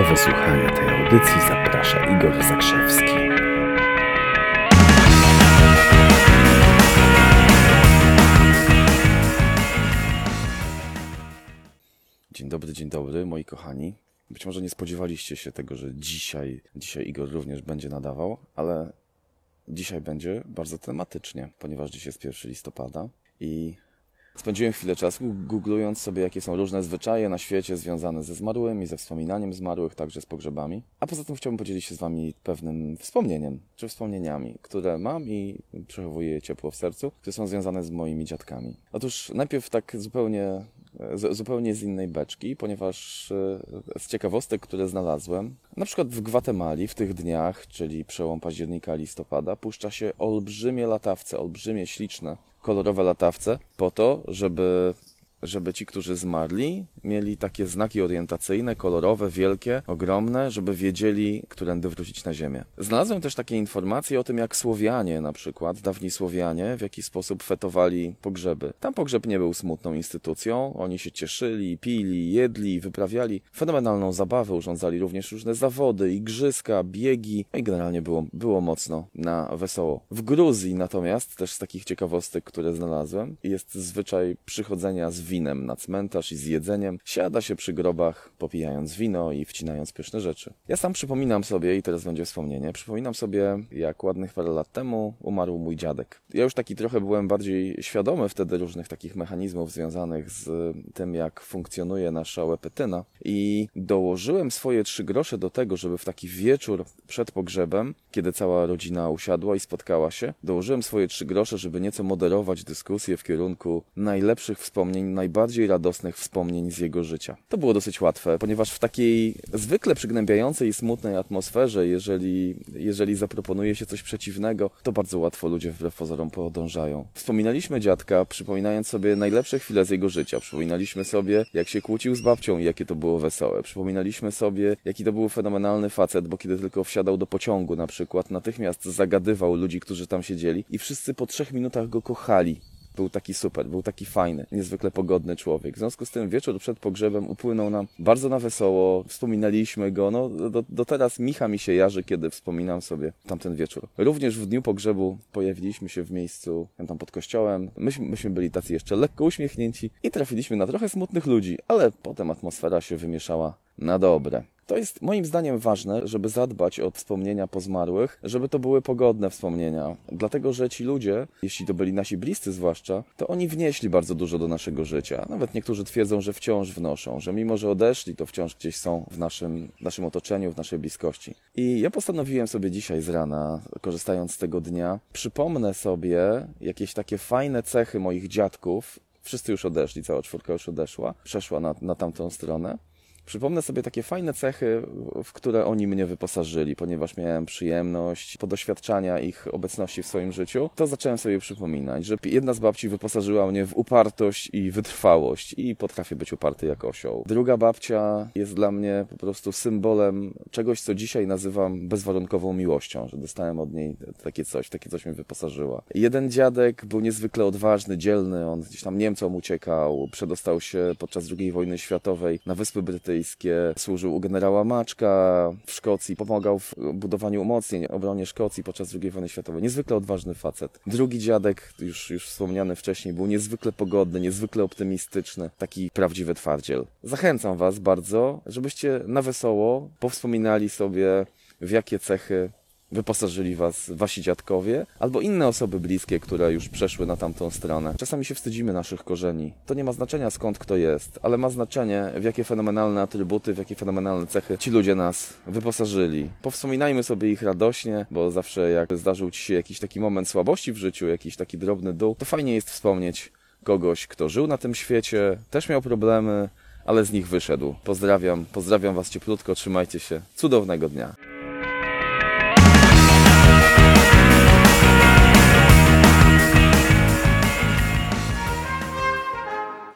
Do wysłuchania tej audycji zaprasza Igor Zakrzewski. Dzień dobry, dzień dobry, moi kochani. Być może nie spodziewaliście się tego, że dzisiaj, dzisiaj Igor również będzie nadawał, ale dzisiaj będzie bardzo tematycznie, ponieważ dziś jest 1 listopada i Spędziłem chwilę czasu googlując sobie, jakie są różne zwyczaje na świecie związane ze zmarłymi, ze wspominaniem zmarłych, także z pogrzebami. A poza tym chciałbym podzielić się z Wami pewnym wspomnieniem, czy wspomnieniami, które mam i przechowuję ciepło w sercu, które są związane z moimi dziadkami. Otóż najpierw tak zupełnie z, zupełnie z innej beczki, ponieważ e, z ciekawostek, które znalazłem, na przykład w Gwatemali w tych dniach, czyli przełom października listopada, puszcza się olbrzymie latawce, olbrzymie, śliczne, kolorowe latawce, po to, żeby żeby ci, którzy zmarli, mieli takie znaki orientacyjne, kolorowe, wielkie, ogromne, żeby wiedzieli, którędy wrócić na ziemię. Znalazłem też takie informacje o tym, jak Słowianie na przykład, dawni Słowianie, w jaki sposób fetowali pogrzeby. Tam pogrzeb nie był smutną instytucją, oni się cieszyli, pili, jedli, wyprawiali fenomenalną zabawę, urządzali również różne zawody, igrzyska, biegi, no i generalnie było, było mocno na wesoło. W Gruzji natomiast, też z takich ciekawostek, które znalazłem, jest zwyczaj przychodzenia z winem na cmentarz i z jedzeniem, siada się przy grobach, popijając wino i wcinając pyszne rzeczy. Ja sam przypominam sobie, i teraz będzie wspomnienie, przypominam sobie, jak ładnych parę lat temu umarł mój dziadek. Ja już taki trochę byłem bardziej świadomy wtedy różnych takich mechanizmów związanych z tym, jak funkcjonuje nasza łepetyna i dołożyłem swoje trzy grosze do tego, żeby w taki wieczór przed pogrzebem, kiedy cała rodzina usiadła i spotkała się, dołożyłem swoje trzy grosze, żeby nieco moderować dyskusję w kierunku najlepszych wspomnień, najbardziej radosnych wspomnień z jego życia. To było dosyć łatwe, ponieważ w takiej zwykle przygnębiającej i smutnej atmosferze, jeżeli, jeżeli zaproponuje się coś przeciwnego, to bardzo łatwo ludzie wbrew pozorom podążają. Wspominaliśmy dziadka, przypominając sobie najlepsze chwile z jego życia. Przypominaliśmy sobie, jak się kłócił z babcią i jakie to było wesołe. Przypominaliśmy sobie, jaki to był fenomenalny facet, bo kiedy tylko wsiadał do pociągu na przykład, natychmiast zagadywał ludzi, którzy tam siedzieli i wszyscy po trzech minutach go kochali był taki super, był taki fajny, niezwykle pogodny człowiek. W związku z tym wieczór przed pogrzebem upłynął nam bardzo na wesoło, wspominaliśmy go, no do, do teraz micha mi się jarzy, kiedy wspominam sobie tamten wieczór. Również w dniu pogrzebu pojawiliśmy się w miejscu, tam pod kościołem, myśmy, myśmy byli tacy jeszcze lekko uśmiechnięci i trafiliśmy na trochę smutnych ludzi, ale potem atmosfera się wymieszała na dobre. To jest moim zdaniem ważne, żeby zadbać o wspomnienia po zmarłych, żeby to były pogodne wspomnienia. Dlatego, że ci ludzie, jeśli to byli nasi bliscy zwłaszcza, to oni wnieśli bardzo dużo do naszego życia. Nawet niektórzy twierdzą, że wciąż wnoszą, że mimo, że odeszli, to wciąż gdzieś są w naszym, w naszym otoczeniu, w naszej bliskości. I ja postanowiłem sobie dzisiaj z rana, korzystając z tego dnia, przypomnę sobie jakieś takie fajne cechy moich dziadków, Wszyscy już odeszli, cała czwórka już odeszła, przeszła na, na tamtą stronę. Przypomnę sobie takie fajne cechy, w które oni mnie wyposażyli, ponieważ miałem przyjemność podoświadczania ich obecności w swoim życiu. To zacząłem sobie przypominać, że jedna z babci wyposażyła mnie w upartość i wytrwałość i potrafię być uparty jak osioł. Druga babcia jest dla mnie po prostu symbolem czegoś, co dzisiaj nazywam bezwarunkową miłością, że dostałem od niej takie coś, takie coś mnie wyposażyła. Jeden dziadek był niezwykle odważny, dzielny, on gdzieś tam Niemcom uciekał, przedostał się podczas II wojny światowej na Wyspy Brytyjskie, służył u generała Maczka w Szkocji, pomagał w budowaniu umocnień, obronie Szkocji podczas II wojny światowej. Niezwykle odważny facet. Drugi dziadek, już, już wspomniany wcześniej, był niezwykle pogodny, niezwykle optymistyczny, taki prawdziwy twardziel. Zachęcam Was bardzo, żebyście na wesoło powspominali sobie, w jakie cechy wyposażyli was wasi dziadkowie albo inne osoby bliskie, które już przeszły na tamtą stronę. Czasami się wstydzimy naszych korzeni. To nie ma znaczenia skąd kto jest, ale ma znaczenie w jakie fenomenalne atrybuty, w jakie fenomenalne cechy ci ludzie nas wyposażyli. Powspominajmy sobie ich radośnie, bo zawsze jak zdarzył ci się jakiś taki moment słabości w życiu, jakiś taki drobny dół, to fajnie jest wspomnieć kogoś, kto żył na tym świecie, też miał problemy, ale z nich wyszedł. Pozdrawiam, pozdrawiam was cieplutko, trzymajcie się. Cudownego dnia.